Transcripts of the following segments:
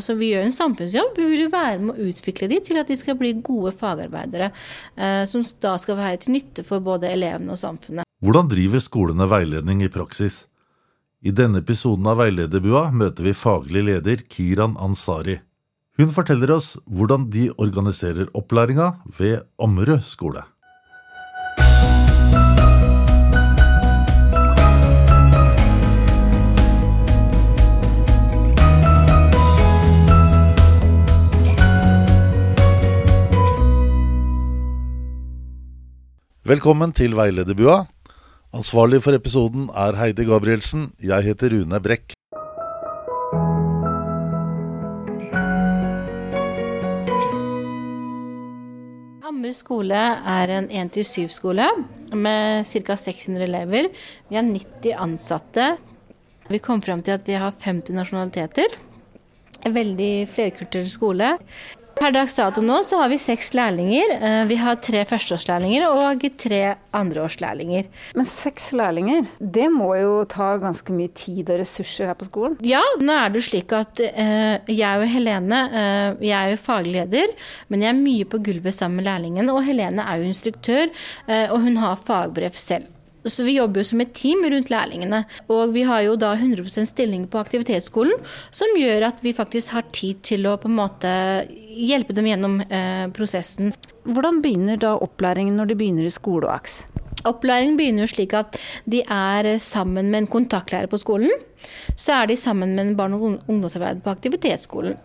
altså vi gjør en samfunnsjobb. Vi vil være med å utvikle de til at de skal bli gode fagarbeidere. Eh, som da skal være til nytte for både elevene og samfunnet. Hvordan driver skolene veiledning i praksis? I denne episoden av Veilederbua møter vi faglig leder Kiran Ansari. Hun forteller oss hvordan de organiserer opplæringa ved Ammerud skole. Velkommen til Veilederbua. Ansvarlig for episoden er Heidi Gabrielsen. Jeg heter Rune Brekk. Hammer skole er en 1-7-skole med ca. 600 elever. Vi har 90 ansatte. Vi kom fram til at vi har 50 nasjonaliteter. En veldig flerkulturell skole. Per dags dato nå så har vi seks lærlinger. Eh, vi har tre førsteårslærlinger og tre andreårslærlinger. Men seks lærlinger, det må jo ta ganske mye tid og ressurser her på skolen? Ja, nå er det jo slik at uh, jeg og Helene, uh, jeg er jo faglig leder, men jeg er mye på gulvet sammen med lærlingen. Og Helene er jo instruktør, uh, og hun har fagbrev selv. Så vi jobber jo som et team rundt lærlingene. Og vi har jo da 100% stilling på aktivitetsskolen, som gjør at vi faktisk har tid til å på en måte hjelpe dem gjennom eh, prosessen. Hvordan begynner da opplæringen når de begynner i skole AKS? Opplæringen begynner jo slik at de er sammen med en kontaktlærer på skolen. Så er de sammen med en barne- og ungdomsarbeider på aktivitetsskolen.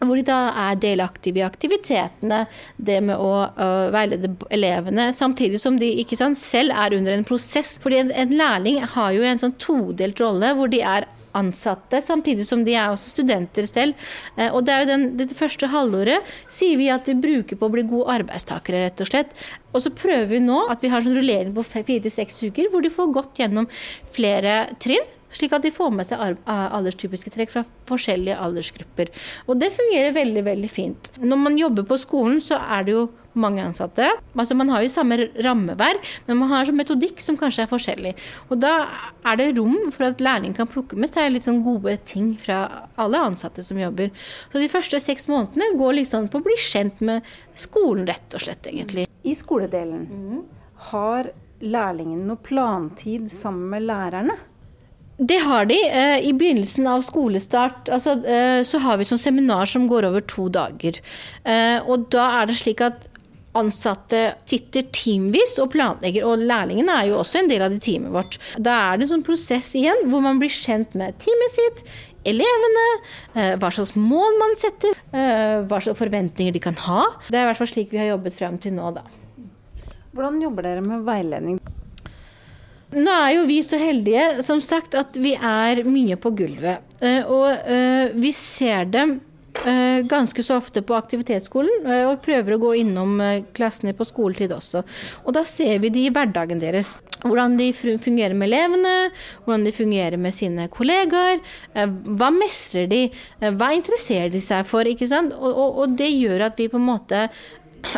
Hvor de da er delaktive i aktivitetene, det med å uh, veilede elevene, samtidig som de ikke sant, selv er under en prosess. Fordi en, en lærling har jo en sånn todelt rolle, hvor de er ansatte, samtidig som de er også studenter selv. Uh, og det er jo den, det første halvåret sier vi at vi bruker på å bli gode arbeidstakere, rett og slett. Og så prøver vi nå at vi har sånn rullering på fire til seks uker, hvor de får gått gjennom flere trinn. Slik at de får med seg alderstypiske trekk fra forskjellige aldersgrupper. Og det fungerer veldig, veldig fint. Når man jobber på skolen, så er det jo mange ansatte. Altså Man har jo samme rammeverk, men man har en metodikk som kanskje er forskjellig. Og da er det rom for at lærling kan plukke med seg litt sånn gode ting fra alle ansatte som jobber. Så de første seks månedene går liksom på å bli kjent med skolen, rett og slett, egentlig. I skoledelen, mm. har lærlingen noe plantid sammen med lærerne? Det har de. Eh, I begynnelsen av skolestart altså, eh, så har vi et sånt seminar som går over to dager. Eh, og da er det slik at ansatte sitter teamvis og planlegger, og lærlingene er jo også en del av det teamet vårt. Da er det en sånn prosess igjen hvor man blir kjent med teamet sitt, elevene, hva slags mål man setter, hva slags forventninger de kan ha. Det er i hvert fall slik vi har jobbet frem til nå, da. Hvordan jobber dere med veiledning? Nå er jo vi så heldige, som sagt, at vi er mye på gulvet. Eh, og eh, vi ser dem eh, ganske så ofte på aktivitetsskolen, og prøver å gå innom klassene på skoletid også. Og da ser vi de i hverdagen deres. Hvordan de fungerer med elevene, hvordan de fungerer med sine kollegaer. Hva mestrer de? Hva interesserer de seg for? ikke sant? Og, og, og det gjør at vi på en måte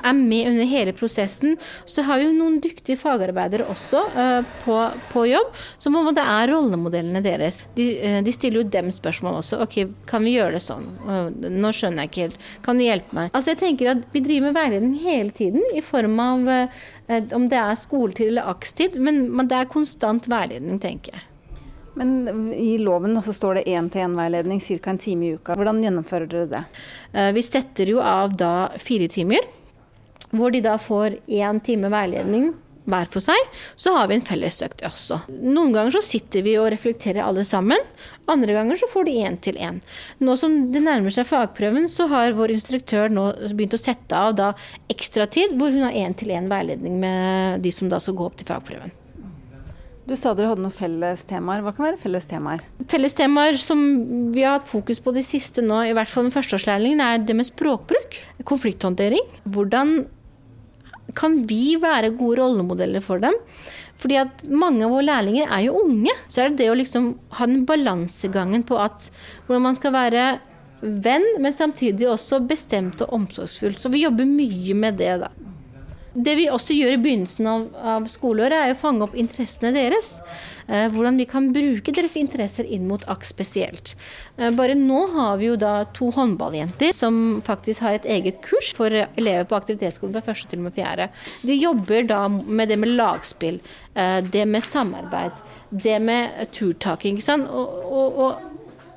er med under hele prosessen. Så har vi jo noen dyktige fagarbeidere også uh, på, på, jobb, som på en måte er rollemodellene deres. De, uh, de, stiller jo dem spørsmål også. OK, kan vi gjøre det sånn? Uh, nå skjønner jeg ikke helt. Kan du hjelpe meg? Altså jeg tenker at Vi driver med veiledning hele tiden i form av om det er skoletid eller akstid, men, men det er konstant veiledning, tenker jeg. Men i loven står det én-til-én-veiledning ca. en time i uka. Hvordan gjennomfører dere det? Vi setter jo av da fire timer hvor de da får én time veiledning hver for seg, så har vi en fellesøkt også. Noen ganger så sitter vi og reflekterer alle sammen, andre ganger så får de én til én. Nå som det nærmer seg fagprøven, så har vår instruktør nå begynt å sette av da ekstratid, hvor hun har én til én veiledning med de som da skal gå opp til fagprøven. Du sa dere hadde noen fellestemaer. Hva kan være fellestemaer? Fellestemaer som vi har hatt fokus på de siste nå, i hvert fall med førsteårslærlingen, er det med språkbruk. Konflikthåndtering. Hvordan kan vi være gode rollemodeller for dem? Fordi at mange av våre lærlinger er jo unge. Så er det det å liksom ha den balansegangen på at hvordan man skal være venn, men samtidig også bestemt og omsorgsfull. Så vi jobber mye med det, da. Det vi også gjør i begynnelsen av, av skoleåret, er å fange opp interessene deres. Eh, hvordan vi kan bruke deres interesser inn mot AKS spesielt. Eh, bare nå har vi jo da to håndballjenter som faktisk har et eget kurs for elever på aktivitetsskolen fra første til og med fjerde. De jobber da med det med lagspill, eh, det med samarbeid, det med turtaking. Ikke sant? og, og, og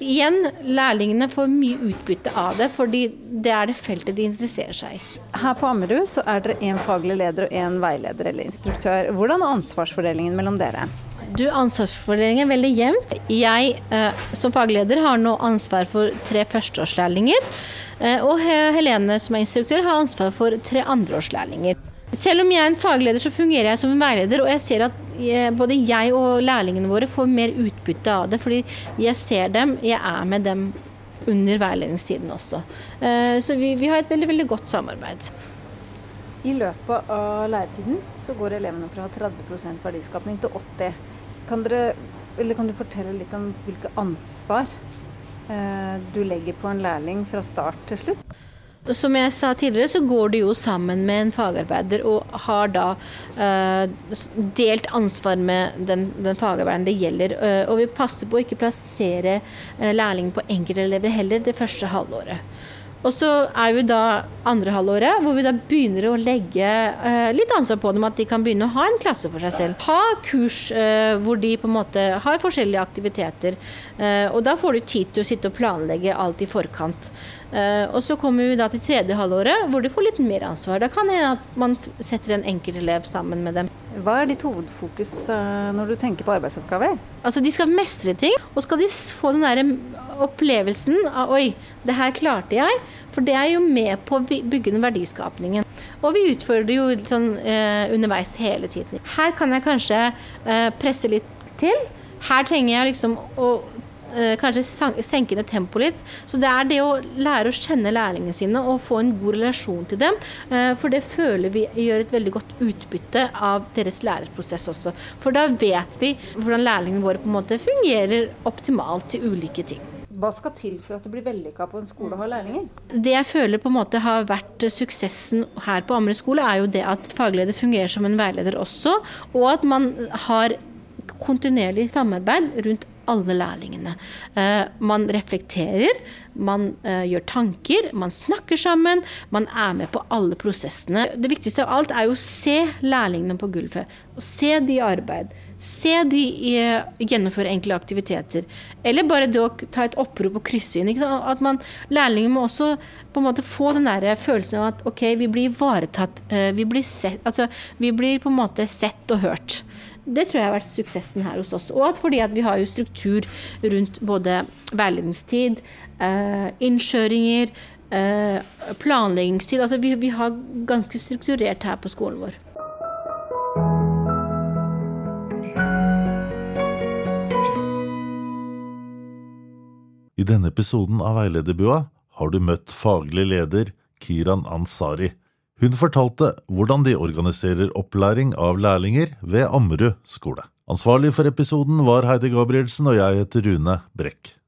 Igjen, lærlingene får mye utbytte av det, fordi det er det feltet de interesserer seg i. Her på Ammerud så er dere én faglig leder og én veileder eller instruktør. Hvordan er ansvarsfordelingen mellom dere? Du, Ansvarsfordelingen er veldig jevnt. Jeg eh, som fagleder har nå ansvar for tre førsteårslærlinger. Eh, og Helene som er instruktør har ansvar for tre andreårslærlinger. Selv om jeg er en fagleder, så fungerer jeg som en veileder, og jeg ser at både jeg og lærlingene våre får mer utbytte av det. Fordi jeg ser dem, jeg er med dem under veiledningstiden også. Uh, så vi, vi, har et veldig, veldig godt samarbeid. I løpet av læretiden så går elevene fra 30% verdiskapning til 80 kan, dere, kan du fortelle litt om hvilke ansvar uh, du legger på en lærling fra start til slutt? Som jeg sa tidligere, så går du jo sammen med en fagarbeider og har da uh, delt ansvar med den, den fagarbeideren det gjelder. Uh, og vi passer på å ikke plassere uh, lærlingen på enkeltelever heller det første halvåret. Og så er vi da andre halvåret, hvor vi da begynner å legge eh, litt ansvar på dem. At de kan begynne å ha en klasse for seg selv. Ha kurs eh, hvor de på en måte har forskjellige aktiviteter. Eh, og da får du tid til å sitte og planlegge alt i forkant. Eh, og så kommer vi da til tredje halvåret, hvor de får litt mer ansvar. Da kan det hende at man setter en enkeltelev sammen med dem. Hva er ditt hovedfokus eh, når du tenker på arbeidsoppgaver? Altså, De skal mestre ting, og skal de få den der opplevelsen av oi, det her klarte jeg. For det er jo med på å bygge den verdiskapningen. Og vi utfordrer jo sånn eh, underveis hele tiden. Her kan jeg kanskje eh, presse litt til. Her trenger jeg liksom å kanskje senke ned tempoet litt. Så det er det å lære å kjenne lærlingene sine og få en god relasjon til dem. Eh, for det føler vi gjør et veldig godt utbytte av deres læreprosess også. For da vet vi hvordan lærlingene våre på en måte fungerer optimalt til ulike ting. Hva skal til for at det blir vellykka på en skole å ha lærlinger? Det jeg føler på en måte har vært suksessen her på Ammerud skole, er jo det at fagleder fungerer som en veileder også, og at man har kontinuerlig samarbeid rundt alle lærlingene. Uh, man reflekterer, man uh, gjør tanker, man snakker sammen. Man er med på alle prosessene. Det viktigste av alt er jo å se lærlingene på gulvet. Se de i arbeid. Se de i gjennomføre enkle aktiviteter. Eller bare det å ta et opprop og krysse inn. At man, Lærlingene må også på en måte få den der følelsen av at ok, vi blir ivaretatt. vi blir sett, altså, vi blir på en måte sett og hørt. Det tror jeg har vært suksessen her hos oss. Og at fordi at vi har jo struktur rundt både veiledningstid, eh, innkjøringer, eh, planleggingstid. Altså vi, vi har ganske strukturert her på skolen vår. I denne episoden av Veilederbua har du møtt faglig leder Kiran Ansari. Hun fortalte hvordan de organiserer opplæring av lærlinger ved Ammerud skole. Ansvarlig for episoden var Heidi Gabrielsen, og jeg heter Rune Brekk.